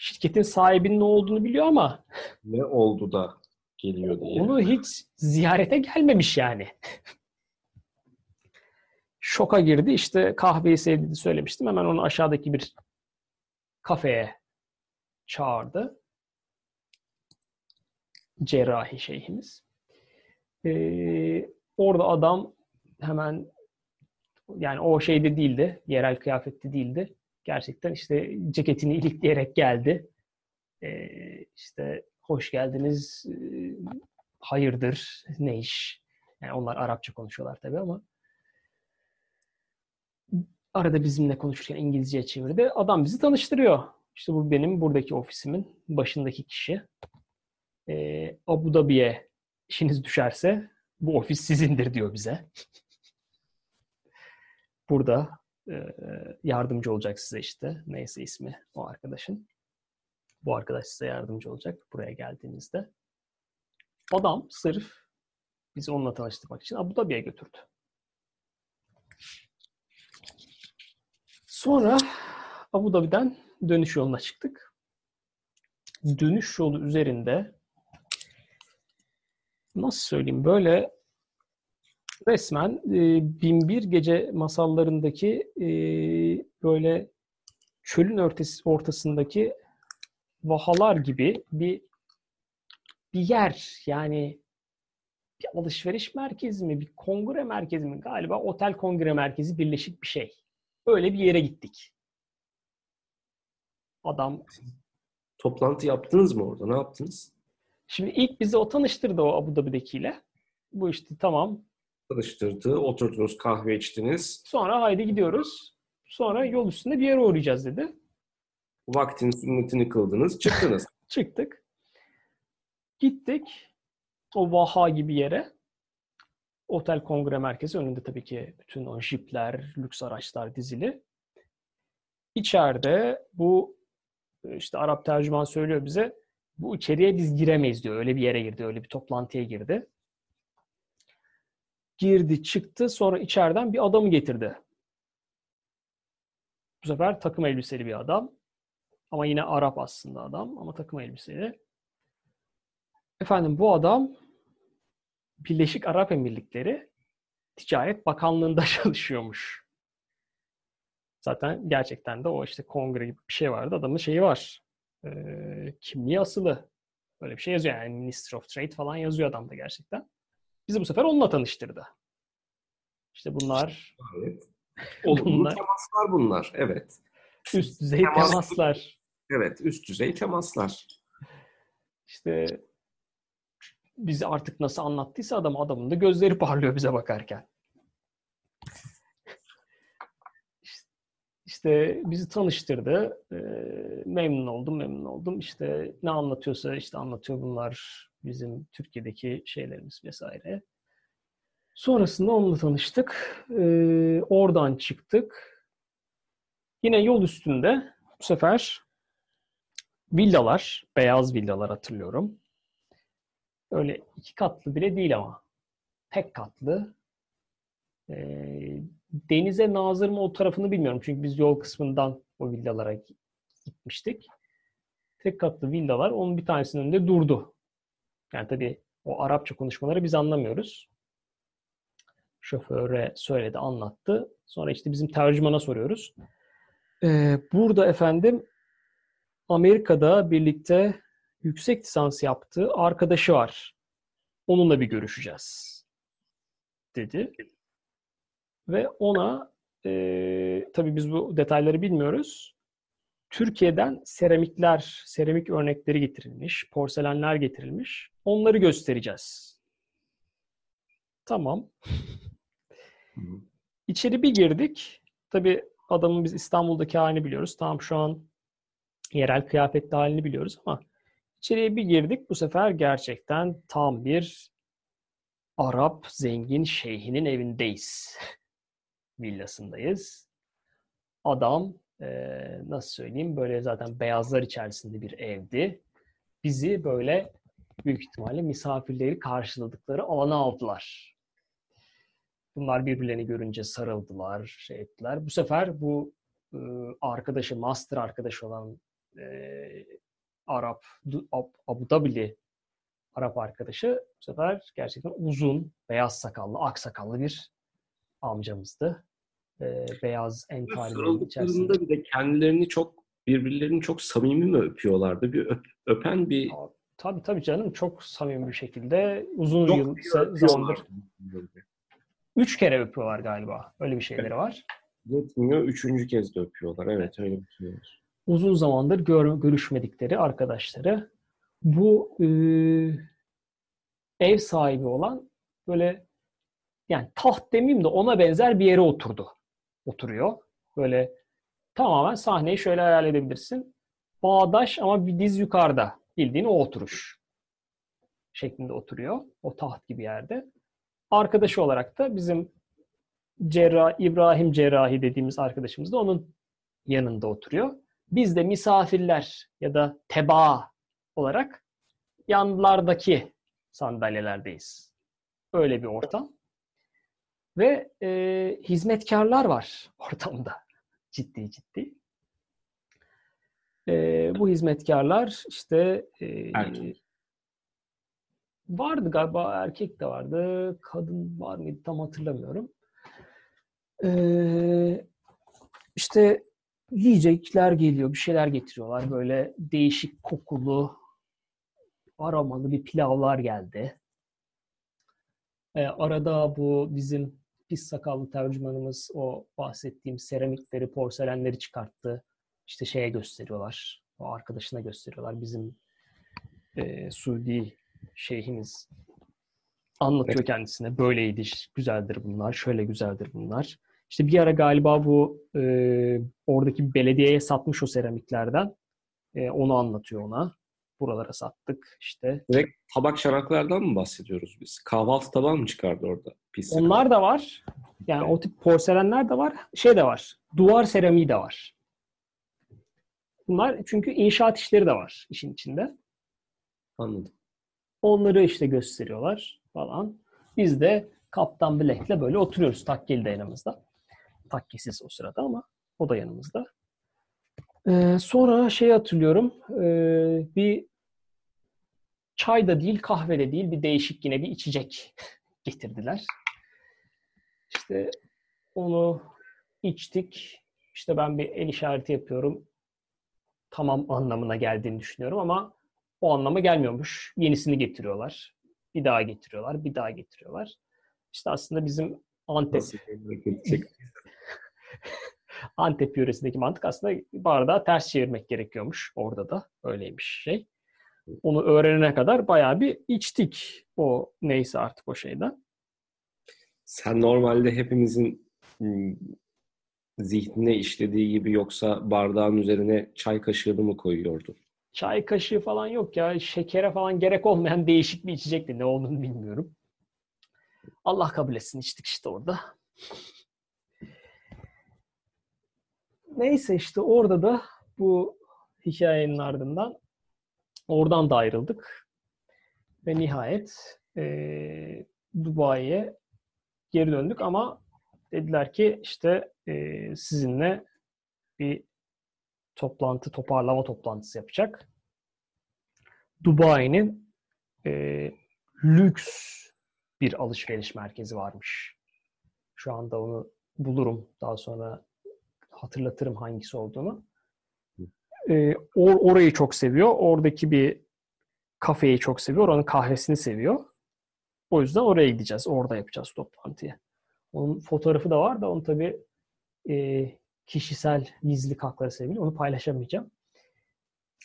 şirketin sahibinin ne olduğunu biliyor ama ne oldu da geliyor diye. Onu hiç ziyarete gelmemiş yani. Şoka girdi. İşte kahveyi sevdiğini söylemiştim. Hemen onu aşağıdaki bir kafeye çağırdı. Cerrahi şeyhimiz. Ee, orada adam hemen yani o şeyde değildi. Yerel kıyafette değildi. Gerçekten işte ceketini ilikleyerek geldi. Ee, işte hoş geldiniz, ee, hayırdır, ne iş? Yani onlar Arapça konuşuyorlar tabii ama arada bizimle konuşurken İngilizceye çevirdi. Adam bizi tanıştırıyor. İşte bu benim buradaki ofisimin başındaki kişi. Ee, Abu Dhabi'ye işiniz düşerse bu ofis sizindir diyor bize. Burada e, yardımcı olacak size işte. Neyse ismi o arkadaşın. Bu arkadaş size yardımcı olacak buraya geldiğinizde. Adam sırf bizi onunla tanıştırmak için Abu Dhabi'ye götürdü. Sonra Abu Dhabi'den dönüş yoluna çıktık. Dönüş yolu üzerinde nasıl söyleyeyim böyle resmen e, Binbir Gece masallarındaki e, böyle çölün örtesi, ortasındaki vahalar gibi bir bir yer yani bir alışveriş merkezi mi, bir kongre merkezi mi? Galiba otel kongre merkezi birleşik bir şey. Öyle bir yere gittik. Adam toplantı yaptınız mı orada? Ne yaptınız? Şimdi ilk bizi o tanıştırdı o Abu Dhabi'dekiyle. Bu işte tamam. Tanıştırdı. Oturdunuz kahve içtiniz. Sonra haydi gidiyoruz. Sonra yol üstünde bir yere uğrayacağız dedi. Vaktin sünnetini kıldınız. Çıktınız. Çıktık. Gittik. O Vaha gibi yere. Otel Kongre Merkezi önünde tabii ki bütün o jipler, lüks araçlar dizili. İçeride bu işte Arap tercüman söylüyor bize bu içeriye biz giremeyiz diyor. Öyle bir yere girdi, öyle bir toplantıya girdi. Girdi çıktı sonra içeriden bir adamı getirdi. Bu sefer takım elbiseli bir adam. Ama yine Arap aslında adam ama takım elbiseli. Efendim bu adam Birleşik Arap Emirlikleri Ticaret Bakanlığı'nda çalışıyormuş. Zaten gerçekten de o işte kongre gibi bir şey vardı. Adamın şeyi var. E, kimliği asılı. Böyle bir şey yazıyor yani Minister of Trade falan yazıyor adamda gerçekten. Bizi bu sefer onunla tanıştırdı. İşte bunlar Evet. Olumlu Bunlar- temaslar bunlar. Evet. üst düzey Temas- temaslar. Evet. Üst düzey temaslar. İşte bizi artık nasıl anlattıysa adam adamın da gözleri parlıyor bize bakarken. İşte bizi tanıştırdı. Ee, memnun oldum, memnun oldum. İşte ne anlatıyorsa işte anlatıyor bunlar bizim Türkiye'deki şeylerimiz vesaire. Sonrasında onunla tanıştık. Ee, oradan çıktık. Yine yol üstünde bu sefer villalar, beyaz villalar hatırlıyorum. Öyle iki katlı bile değil ama. Tek katlı. Ee, denize nazır mı o tarafını bilmiyorum. Çünkü biz yol kısmından o villalara gitmiştik. Tek katlı villalar. Onun bir tanesinin önünde durdu. Yani tabii o Arapça konuşmaları biz anlamıyoruz. Şoföre söyledi, anlattı. Sonra işte bizim tercümana soruyoruz. Ee, burada efendim Amerika'da birlikte yüksek lisans yaptığı arkadaşı var. Onunla bir görüşeceğiz. Dedi. Ve ona e, tabii biz bu detayları bilmiyoruz. Türkiye'den seramikler, seramik örnekleri getirilmiş, porselenler getirilmiş. Onları göstereceğiz. Tamam. İçeri bir girdik. Tabii adamın biz İstanbul'daki halini biliyoruz. Tamam şu an yerel kıyafetli halini biliyoruz ama içeriye bir girdik. Bu sefer gerçekten tam bir Arap zengin şeyhinin evindeyiz. Villasındayız. Adam eee, nasıl söyleyeyim böyle zaten beyazlar içerisinde bir evdi. Bizi böyle büyük ihtimalle misafirleri karşıladıkları alana aldılar. Bunlar birbirlerini görünce sarıldılar, şey ettiler. Bu sefer bu e, arkadaşı, master arkadaşı olan e, Arap, Ab- Abu Dhabi'li Arap arkadaşı bu sefer gerçekten uzun, beyaz sakallı, ak sakallı bir amcamızdı. E, beyaz entarilerin içerisinde. Bir de kendilerini çok birbirlerini çok samimi mi öpüyorlardı? Bir öp- öpen bir Tabii tabii canım çok samimi bir şekilde uzun çok yıl zamandır üç kere öpüyorlar galiba. Öyle bir şeyleri var. Yetmiyor. Üçüncü kez de öpüyorlar. Evet öyle bir şey var. uzun zamandır gör, görüşmedikleri arkadaşları bu e, ev sahibi olan böyle yani taht demeyeyim de ona benzer bir yere oturdu. Oturuyor. Böyle tamamen sahneyi şöyle hayal edebilirsin. Bağdaş ama bir diz yukarıda. Bildiğin o oturuş şeklinde oturuyor. O taht gibi yerde. Arkadaşı olarak da bizim Cerrah, İbrahim Cerrahi dediğimiz arkadaşımız da onun yanında oturuyor. Biz de misafirler ya da tebaa olarak yanlardaki sandalyelerdeyiz. Öyle bir ortam. Ve e, hizmetkarlar var ortamda. Ciddi ciddi. E, bu hizmetkarlar işte e, Erkek. vardı galiba erkek de vardı. Kadın var mıydı tam hatırlamıyorum. E, işte yiyecekler geliyor, bir şeyler getiriyorlar. Böyle değişik kokulu, aromalı bir pilavlar geldi. Ee, arada bu bizim pis sakallı tercümanımız o bahsettiğim seramikleri, porselenleri çıkarttı. İşte şeye gösteriyorlar. O arkadaşına gösteriyorlar. Bizim e, Suudi şeyhimiz anlatıyor kendisine. Böyleydi, güzeldir bunlar, şöyle güzeldir bunlar. İşte bir ara galiba bu e, oradaki belediyeye satmış o seramiklerden. E, onu anlatıyor ona. Buralara sattık işte. Direkt tabak şaraklardan mı bahsediyoruz biz? Kahvaltı tabağı mı çıkardı orada? Pis. Onlar da var. Yani o tip porselenler de var. Şey de var. Duvar seramiği de var. Bunlar çünkü inşaat işleri de var işin içinde. Anladım. Onları işte gösteriyorlar falan. Biz de Kaptan Black'le böyle oturuyoruz. Takkeli de yanımızda. Takkesiz o sırada ama o da yanımızda. Ee, sonra şey hatırlıyorum. Ee, bir çay da değil, kahve de değil bir değişik yine bir içecek getirdiler. İşte onu içtik. İşte ben bir el işareti yapıyorum. Tamam anlamına geldiğini düşünüyorum ama o anlama gelmiyormuş. Yenisini getiriyorlar. Bir daha getiriyorlar, bir daha getiriyorlar. İşte aslında bizim Antep Antep yöresindeki mantık aslında bardağı ters çevirmek gerekiyormuş. Orada da öyleymiş şey. Onu öğrenene kadar bayağı bir içtik o neyse artık o şeyden. Sen normalde hepimizin ıı, zihnine işlediği gibi yoksa bardağın üzerine çay kaşığını mı koyuyordun? Çay kaşığı falan yok ya. Şekere falan gerek olmayan değişik bir içecekti. Ne olduğunu bilmiyorum. Allah kabul etsin içtik işte orada. Neyse işte orada da bu hikayenin ardından oradan da ayrıldık. Ve nihayet e, Dubai'ye geri döndük ama dediler ki işte e, sizinle bir toplantı, toparlama toplantısı yapacak. Dubai'nin e, lüks bir alışveriş merkezi varmış. Şu anda onu bulurum. Daha sonra hatırlatırım hangisi olduğunu. E, or, orayı çok seviyor. Oradaki bir kafeyi çok seviyor. Oranın kahvesini seviyor. O yüzden oraya gideceğiz. Orada yapacağız toplantıyı. Onun fotoğrafı da var da onu tabii e, kişisel gizli hakları sebebiyle onu paylaşamayacağım.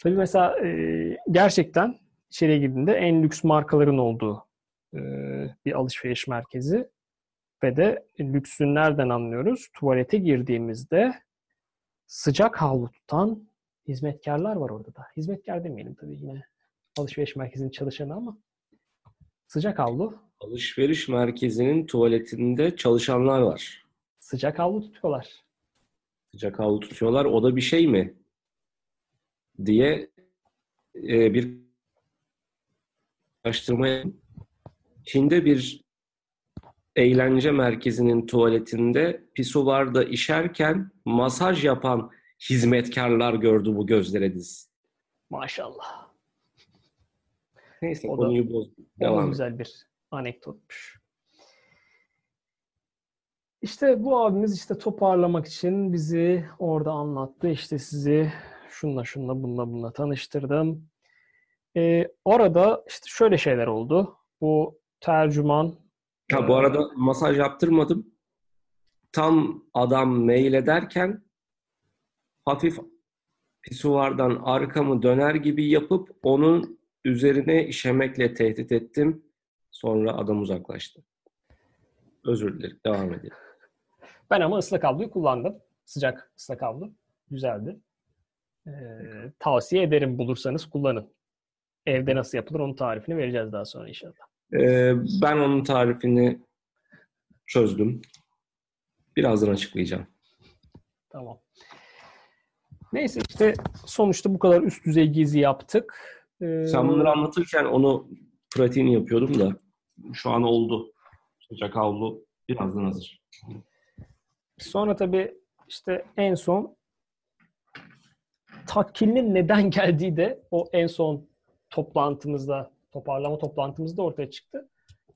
Tabii mesela e, gerçekten içeriye girdiğinde en lüks markaların olduğu e, bir alışveriş merkezi ve de lüksün nereden anlıyoruz? Tuvalete girdiğimizde sıcak havlu tutan hizmetkarlar var orada da. Hizmetkar demeyelim tabii yine alışveriş merkezinin çalışanı ama sıcak havlu. Alışveriş merkezinin tuvaletinde çalışanlar var. Sıcak havlu tutuyorlar. Sıcak havlu tutuyorlar. O da bir şey mi? diye e, bir araştırma Çin'de bir eğlence merkezinin tuvaletinde pisuvarda işerken masaj yapan hizmetkarlar gördü bu gözlere diz. Maşallah. Neyse o konuyu bozdum. Devam güzel bir anekdotmuş. İşte bu abimiz işte toparlamak için bizi orada anlattı. İşte sizi şunla şunla bunla bunla tanıştırdım. Ee, orada işte şöyle şeyler oldu. Bu tercüman Ha, bu arada masaj yaptırmadım. Tam adam mail ederken hafif pisuvardan arkamı döner gibi yapıp onun üzerine işemekle tehdit ettim. Sonra adam uzaklaştı. Özür dilerim. Devam edelim. Ben ama ıslak havluyu kullandım. Sıcak ıslak havlu. Güzeldi. Ee, tavsiye ederim bulursanız kullanın. Evde nasıl yapılır onun tarifini vereceğiz daha sonra inşallah. Ee, ben onun tarifini çözdüm. Birazdan açıklayacağım. Tamam. Neyse işte sonuçta bu kadar üst düzey gezi yaptık. Ee... Sen bunları anlatırken onu pratiğini yapıyordum da şu an oldu. Sıcak havlu birazdan hazır. Sonra tabii işte en son takkilinin neden geldiği de o en son toplantımızda, toparlama toplantımızda ortaya çıktı.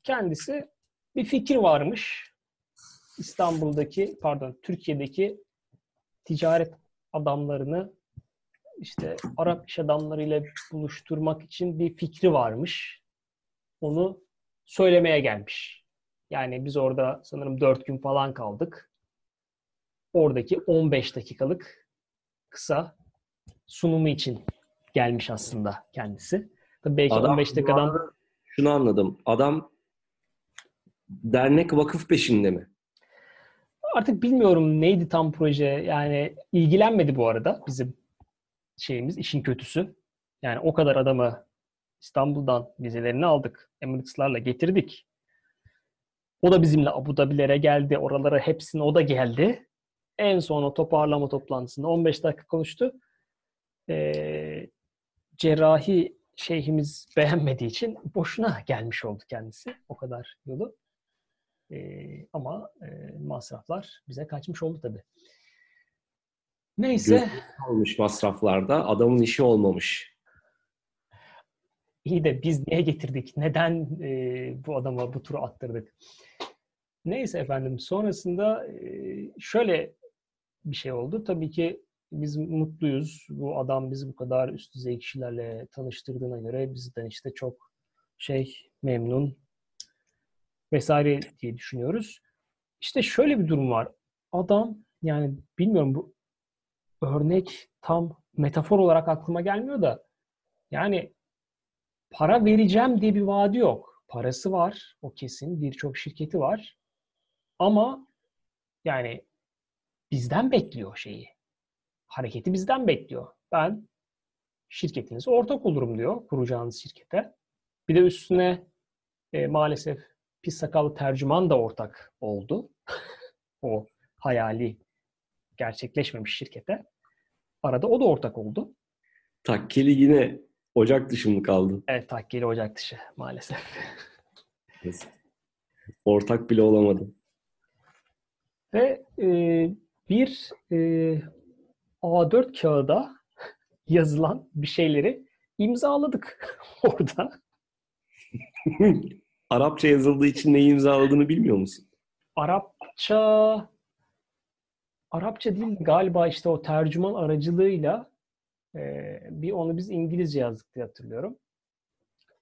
Kendisi bir fikir varmış. İstanbul'daki, pardon Türkiye'deki ticaret adamlarını işte Arap iş adamlarıyla buluşturmak için bir fikri varmış. Onu söylemeye gelmiş. Yani biz orada sanırım 4 gün falan kaldık. Oradaki 15 dakikalık kısa sunumu için gelmiş aslında kendisi. Tabii belki Adam, 15 dakikadan... Şunu anladım. Adam dernek vakıf peşinde mi? Artık bilmiyorum neydi tam proje. Yani ilgilenmedi bu arada bizim şeyimiz, işin kötüsü. Yani o kadar adamı İstanbul'dan vizelerini aldık. Emirates'larla getirdik. O da bizimle Abu Dhabi'lere geldi. Oralara hepsine o da geldi. En son o toparlama toplantısında 15 dakika konuştu. Ee, cerrahi şeyhimiz beğenmediği için boşuna gelmiş oldu kendisi. O kadar yolu. E, ama e, masraflar bize kaçmış oldu tabii. Neyse. olmuş masraflarda. Adamın işi olmamış. İyi de biz niye getirdik? Neden e, bu adama bu turu attırdık? Neyse efendim. Sonrasında e, şöyle bir şey oldu. Tabii ki biz mutluyuz. Bu adam bizi bu kadar üst düzey kişilerle tanıştırdığına göre bizden işte çok şey memnun vesaire diye düşünüyoruz. İşte şöyle bir durum var. Adam yani bilmiyorum bu örnek tam metafor olarak aklıma gelmiyor da yani para vereceğim diye bir vaadi yok. Parası var o kesin. Birçok şirketi var. Ama yani bizden bekliyor şeyi. Hareketi bizden bekliyor. Ben şirketinize ortak olurum diyor kuracağınız şirkete. Bir de üstüne e, maalesef pis sakallı tercüman da ortak oldu. o hayali gerçekleşmemiş şirkete. Arada o da ortak oldu. Takkeli yine ocak dışı mı kaldı? Evet takkeli ocak dışı maalesef. Ortak bile olamadı. Ve e, bir e, A4 kağıda yazılan bir şeyleri imzaladık orada. Arapça yazıldığı için neyi imzaladığını bilmiyor musun? Arapça Arapça değil galiba işte o tercüman aracılığıyla e, bir onu biz İngilizce yazdık diye hatırlıyorum.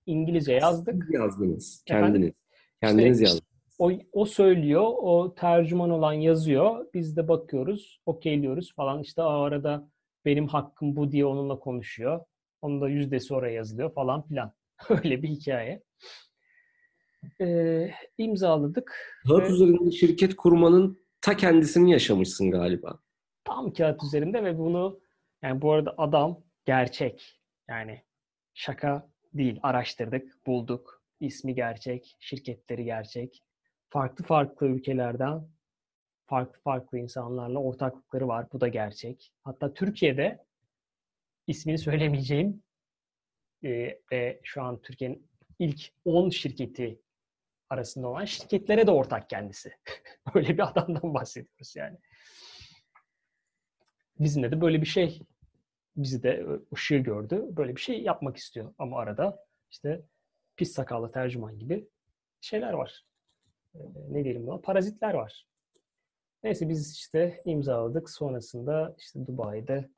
İngilizce yazdık. Siz yazdınız. Kendiniz. Efendim? Kendiniz İşte- yazdınız. O, o söylüyor, o tercüman olan yazıyor. Biz de bakıyoruz, okeyliyoruz falan. İşte o arada benim hakkım bu diye onunla konuşuyor. Onun da yüzdesi oraya yazılıyor falan filan. Öyle bir hikaye. Ee, imzaladık. Kağıt ve- üzerinde şirket kurmanın ta kendisini yaşamışsın galiba. tam kağıt üzerinde ve bunu yani bu arada adam gerçek. Yani şaka değil. Araştırdık, bulduk. İsmi gerçek, şirketleri gerçek. Farklı farklı ülkelerden farklı farklı insanlarla ortaklıkları var. Bu da gerçek. Hatta Türkiye'de ismini söylemeyeceğim e, ve şu an Türkiye'nin ilk 10 şirketi arasında olan şirketlere de ortak kendisi. Öyle bir adamdan bahsediyoruz yani. Bizimle de böyle bir şey bizi de ışığı gördü. Böyle bir şey yapmak istiyor. Ama arada işte pis sakallı tercüman gibi şeyler var. Ee, ne diyelim buna? Parazitler var. Neyse biz işte imzaladık. Sonrasında işte Dubai'de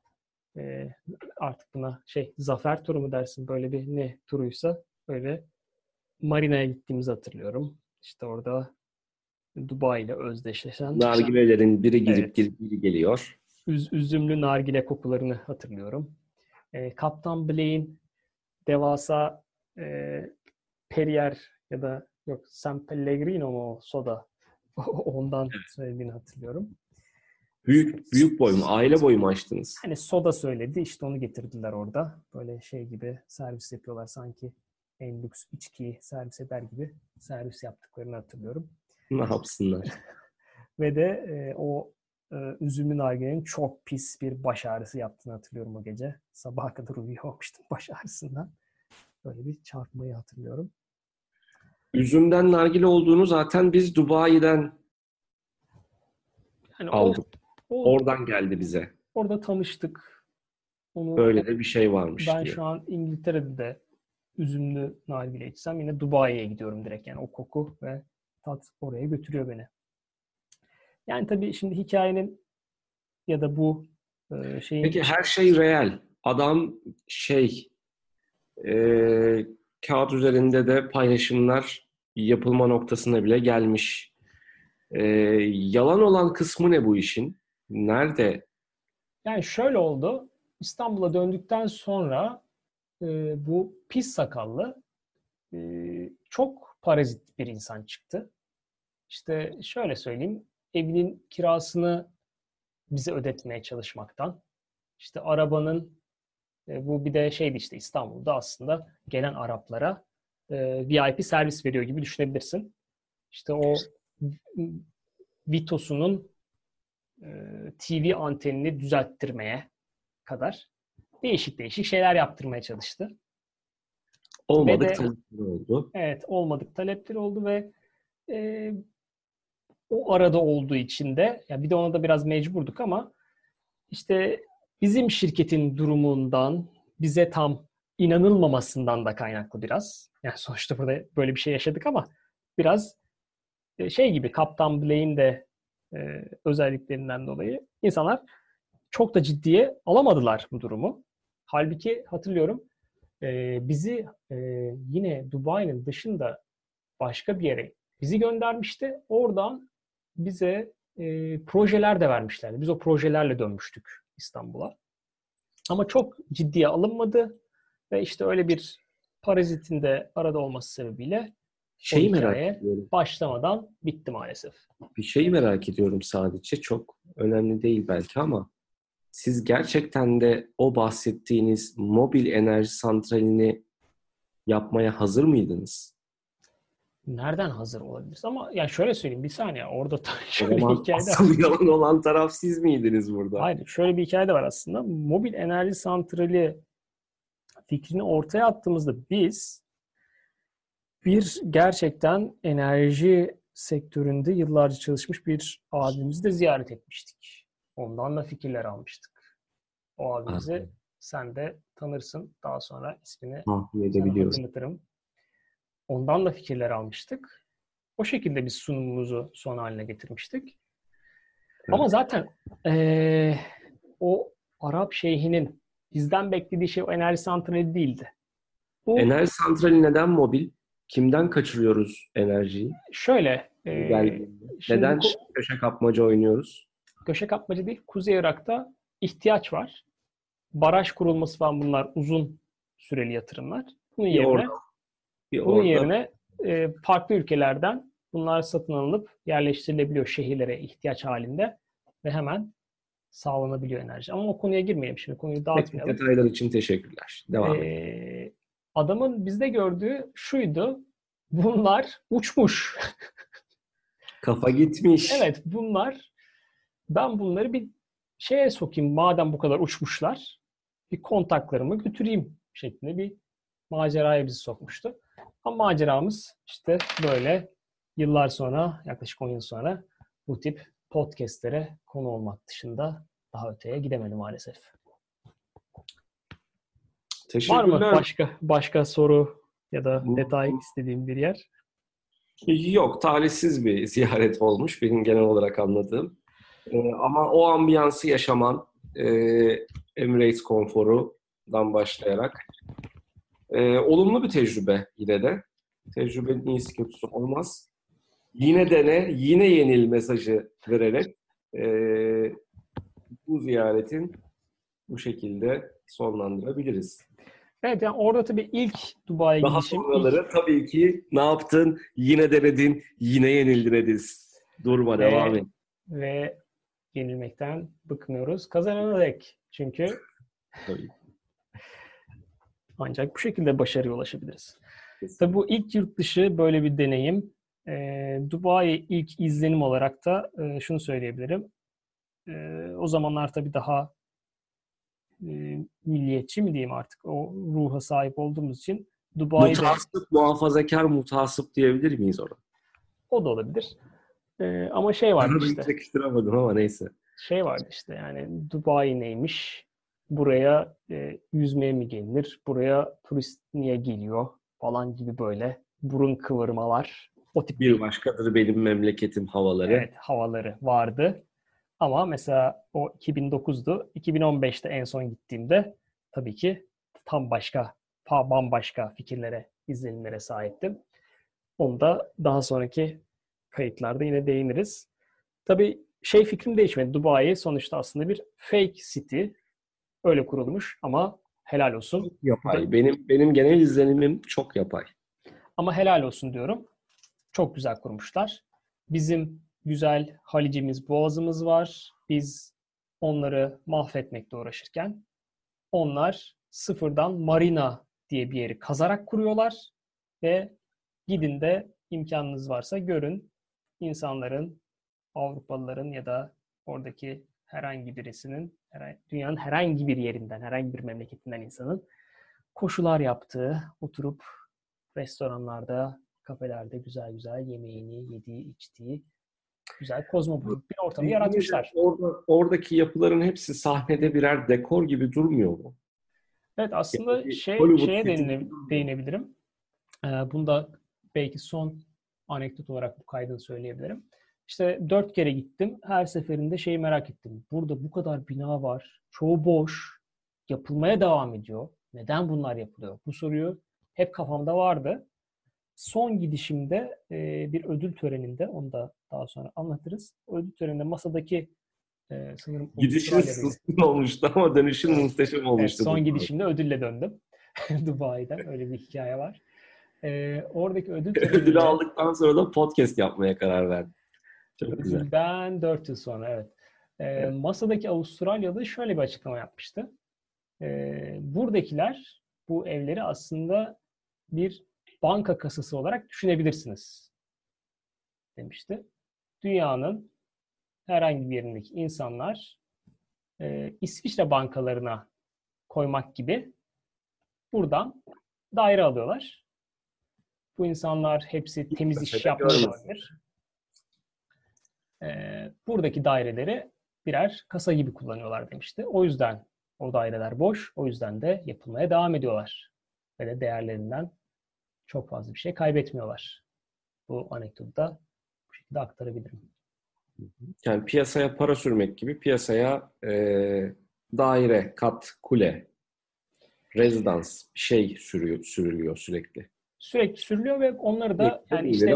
e, artık buna şey zafer turu mu dersin böyle bir ne turuysa öyle Marina'ya gittiğimizi hatırlıyorum. İşte orada Dubai ile özdeşleşen Nargilelerin biri gidip Evet. gidip biri geliyor. üz- üzümlü nargile kokularını hatırlıyorum. E, Kaptan Blaine devasa e, Perrier ya da yok San Pellegrino mu soda ondan söylediğini hatırlıyorum. Büyük büyük boy mu? Aile boyu mu açtınız? Hani soda söyledi işte onu getirdiler orada. Böyle şey gibi servis yapıyorlar sanki en lüks içkiyi servis eder gibi servis yaptıklarını hatırlıyorum. Ne yapsınlar? Ve de e, o e, üzümlü nargilenin çok pis bir baş ağrısı yaptığını hatırlıyorum o gece. Sabaha kadar uyuyamamıştım baş ağrısından. Böyle bir çarpmayı hatırlıyorum. Üzümden nargile olduğunu zaten biz Dubai'den Yani aldık. o, o- Oradan geldi bize. orada tanıştık. Onu, Böyle de bir şey varmış ben diye. şu an İngiltere'de de üzümlü nargile içsem yine Dubai'ye gidiyorum direkt. Yani o koku ve tat oraya götürüyor beni. Yani tabii şimdi hikayenin ya da bu e, şeyin Peki her şey real. Adam şey e, kağıt üzerinde de paylaşımlar yapılma noktasına bile gelmiş. E, yalan olan kısmı ne bu işin? Nerede? Yani şöyle oldu. İstanbul'a döndükten sonra e, bu pis sakallı e, çok parazit bir insan çıktı. İşte şöyle söyleyeyim. Evinin kirasını bize ödetmeye çalışmaktan. İşte arabanın e, bu bir de şeydi işte İstanbul'da aslında gelen Araplara e, VIP servis veriyor gibi düşünebilirsin. İşte o Vitos'unun e, TV antenini düzelttirmeye kadar değişik değişik şeyler yaptırmaya çalıştı. Olmadık de- talepleri oldu. Evet, olmadık talepleri oldu ve e, o arada olduğu için de ya bir de ona da biraz mecburduk ama işte bizim şirketin durumundan bize tam inanılmamasından da kaynaklı biraz. Yani sonuçta burada böyle bir şey yaşadık ama biraz e, şey gibi Kaptan Blaine de e, özelliklerinden dolayı insanlar çok da ciddiye alamadılar bu durumu. Halbuki hatırlıyorum e, bizi e, yine Dubai'nin dışında başka bir yere bizi göndermişti. Oradan bize e, projeler de vermişlerdi. Biz o projelerle dönmüştük İstanbul'a. Ama çok ciddiye alınmadı ve işte öyle bir parazitin de arada olması sebebiyle Şeyi merak ediyorum. başlamadan bitti maalesef. Bir şeyi merak ediyorum sadece. Çok önemli değil belki ama siz gerçekten de o bahsettiğiniz mobil enerji santralini yapmaya hazır mıydınız? Nereden hazır olabiliriz? Ama ya şöyle söyleyeyim bir saniye orada şöyle bir hikaye asıl yalan olan taraf siz miydiniz burada? Hayır, şöyle bir hikaye de var aslında. Mobil enerji santrali fikrini ortaya attığımızda biz bir gerçekten enerji sektöründe yıllarca çalışmış bir abimizi de ziyaret etmiştik. Ondan da fikirler almıştık. O abimizi Anladım. sen de tanırsın. Daha sonra ismini hatırlatırım. Ondan da fikirler almıştık. O şekilde biz sunumumuzu son haline getirmiştik. Ama zaten eee, o Arap şeyhinin bizden beklediği şey o enerji santrali değildi. Bu Enerji santrali neden mobil? Kimden kaçırıyoruz enerjiyi? şöyle şimdi Neden ku- köşe kapmaca oynuyoruz? Köşe kapmacı değil, Kuzey Irak'ta ihtiyaç var. Baraj kurulması falan bunlar uzun süreli yatırımlar. Bunun Bir yerine orada, bir bunun orada. yerine e, farklı ülkelerden bunlar satın alınıp yerleştirilebiliyor şehirlere ihtiyaç halinde ve hemen sağlanabiliyor enerji. Ama o konuya girmeyelim şimdi. Konuyu dağıtmayalım. detaylar için teşekkürler. Devam. Ee, adamın bizde gördüğü şuydu. Bunlar uçmuş. Kafa gitmiş. Evet bunlar ben bunları bir şeye sokayım madem bu kadar uçmuşlar bir kontaklarımı götüreyim şeklinde bir maceraya bizi sokmuştu. Ama maceramız işte böyle yıllar sonra yaklaşık 10 yıl sonra bu tip podcastlere konu olmak dışında daha öteye gidemedi maalesef. Var mı başka başka soru ya da detay istediğim bir yer? Yok, talihsiz bir ziyaret olmuş benim genel olarak anladığım. Ee, ama o ambiyansı yaşaman, e, Emirates konforundan başlayarak e, olumlu bir tecrübe yine de. Tecrübenin iyisi kötüsü olmaz. Yine dene, yine yenil mesajı vererek e, bu ziyaretin bu şekilde sonlandırabiliriz. Evet yani orada tabii ilk Dubai'ye Daha gidişim ilk- sonraları tabii ki ne yaptın? Yine denedin, yine yenildin Ediz. Durma, Ve- devam et. ve yenilmekten bıkmıyoruz. Kazanana dek. Çünkü Tabii. ancak bu şekilde başarıya ulaşabiliriz. Tabii bu ilk yurt dışı böyle bir deneyim. Ee, Dubai ilk izlenim olarak da e, şunu söyleyebilirim. Ee, o zamanlar tabii daha e, milliyetçi mi diyeyim artık o ruha sahip olduğumuz için Dubai'de Mutasip, muhafazakar mutasip diyebilir miyiz ona? o da olabilir. Ee, ama şey vardı Onu işte. yakıştıramadım ama neyse. şey vardı işte yani Dubai neymiş? Buraya e, yüzmeye mi gelinir? Buraya turist niye geliyor? Falan gibi böyle burun kıvırmalar. O tip Bir başkadır benim memleketim havaları. evet, havaları vardı. Ama mesela o 2009'du. 2015'te en son gittiğimde tabii ki tam başka, bambaşka fikirlere, izlenimlere sahiptim. Onu da daha sonraki kayıtlarda yine değiniriz. Tabii şey fikrim değişmedi. Dubai sonuçta aslında bir fake city. Öyle kurulmuş ama helal olsun. Yapay. Benim benim genel izlenimim çok yapay. Ama helal olsun diyorum. Çok güzel kurmuşlar. Bizim güzel Halicimiz, Boğazımız var. Biz onları mahvetmekle uğraşırken onlar sıfırdan marina diye bir yeri kazarak kuruyorlar ve gidin de imkanınız varsa görün insanların, Avrupalıların ya da oradaki herhangi birisinin, dünyanın herhangi bir yerinden, herhangi bir memleketinden insanın koşular yaptığı, oturup restoranlarda, kafelerde güzel güzel yemeğini yediği, içtiği güzel kozmopolit bir ortamı yaratmışlar. Orada, oradaki yapıların hepsi sahnede birer dekor gibi durmuyor mu? Evet aslında şey şeye değine, değinebilirim. Ee, bunda belki son anekdot olarak bu kaydını söyleyebilirim. İşte dört kere gittim. Her seferinde şeyi merak ettim. Burada bu kadar bina var. Çoğu boş. Yapılmaya devam ediyor. Neden bunlar yapılıyor? Bu soruyu hep kafamda vardı. Son gidişimde e, bir ödül töreninde, onu da daha sonra anlatırız. O ödül töreninde masadaki e, sanırım... Gidişin sussun olmuştu ama dönüşün muhteşem olmuştu. Evet, son gidişimde ödülle döndüm. Dubai'den öyle bir hikaye var. E, oradaki ödül. Ödülü aldıktan sonra da podcast yapmaya karar verdim. Çok güzel. Ben 4 yıl sonra evet. E, evet. Masadaki Avustralyalı şöyle bir açıklama yapmıştı. E, buradakiler bu evleri aslında bir banka kasası olarak düşünebilirsiniz demişti. Dünyanın herhangi bir yerindeki insanlar e, İsviçre bankalarına koymak gibi buradan daire alıyorlar. Bu insanlar hepsi temiz iş yapmıyor olabilir. E, buradaki daireleri birer kasa gibi kullanıyorlar demişti. O yüzden o daireler boş. O yüzden de yapılmaya devam ediyorlar. Ve de değerlerinden çok fazla bir şey kaybetmiyorlar. Bu anekdotu da bu şekilde aktarabilirim. Yani piyasaya para sürmek gibi piyasaya e, daire, kat, kule, rezidans bir şey sürüyor, sürülüyor sürekli. Sürekli sürülüyor ve onları da yani işte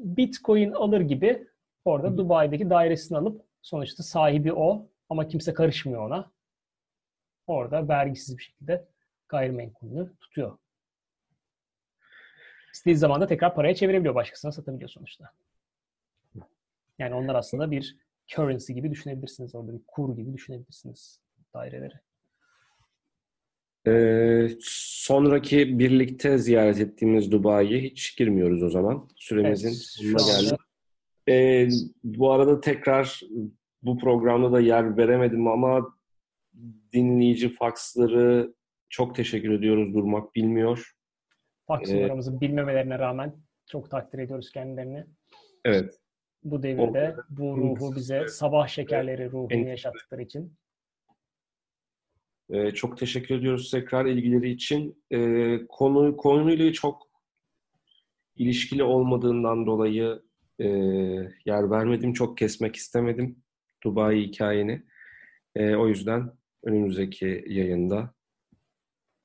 Bitcoin alır gibi orada Hı. Dubai'deki dairesini alıp sonuçta sahibi o ama kimse karışmıyor ona. Orada vergisiz bir şekilde gayrimenkulünü tutuyor. İstediği zaman da tekrar paraya çevirebiliyor. Başkasına satabiliyor sonuçta. Yani onlar aslında bir currency gibi düşünebilirsiniz. Orada bir kur gibi düşünebilirsiniz daireleri. Ee, sonraki birlikte ziyaret ettiğimiz Dubai'ye hiç girmiyoruz o zaman. Süremizin evet, sonuna geldik. Ee, bu arada tekrar bu programda da yer veremedim ama dinleyici faksları çok teşekkür ediyoruz Durmak Bilmiyor. Faks numaramızı bilmemelerine rağmen çok takdir ediyoruz kendilerini. Evet bu devirde bu ruhu bize sabah şekerleri ruhunu yaşattıkları için. Ee, çok teşekkür ediyoruz tekrar ilgileri için. Ee, konu konuyla çok ilişkili olmadığından dolayı e, yer vermedim. Çok kesmek istemedim Dubai hikayeni. E, o yüzden önümüzdeki yayında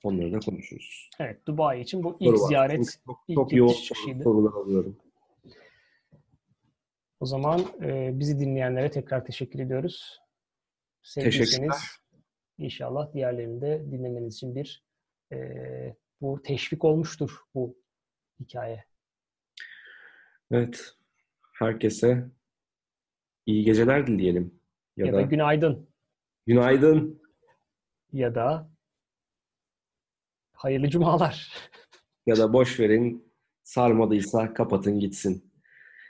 onları da konuşuruz. Evet, Dubai için bu ilk Soru ziyaret, çok, ilk çok yoğun sorular alıyorum. O zaman e, bizi dinleyenlere tekrar teşekkür ediyoruz. Sevdiyseniz inşallah diğerlerini de dinlemeniz için bir e, bu teşvik olmuştur bu hikaye. Evet. Herkese iyi geceler dileyelim. Ya, ya da, da günaydın. Günaydın. Ya da hayırlı cumalar. Ya da boş verin. Sarmadıysa kapatın gitsin.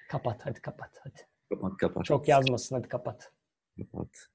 Kapat hadi kapat hadi. Kapat kapat. Çok yazmasın hadi kapat. Kapat.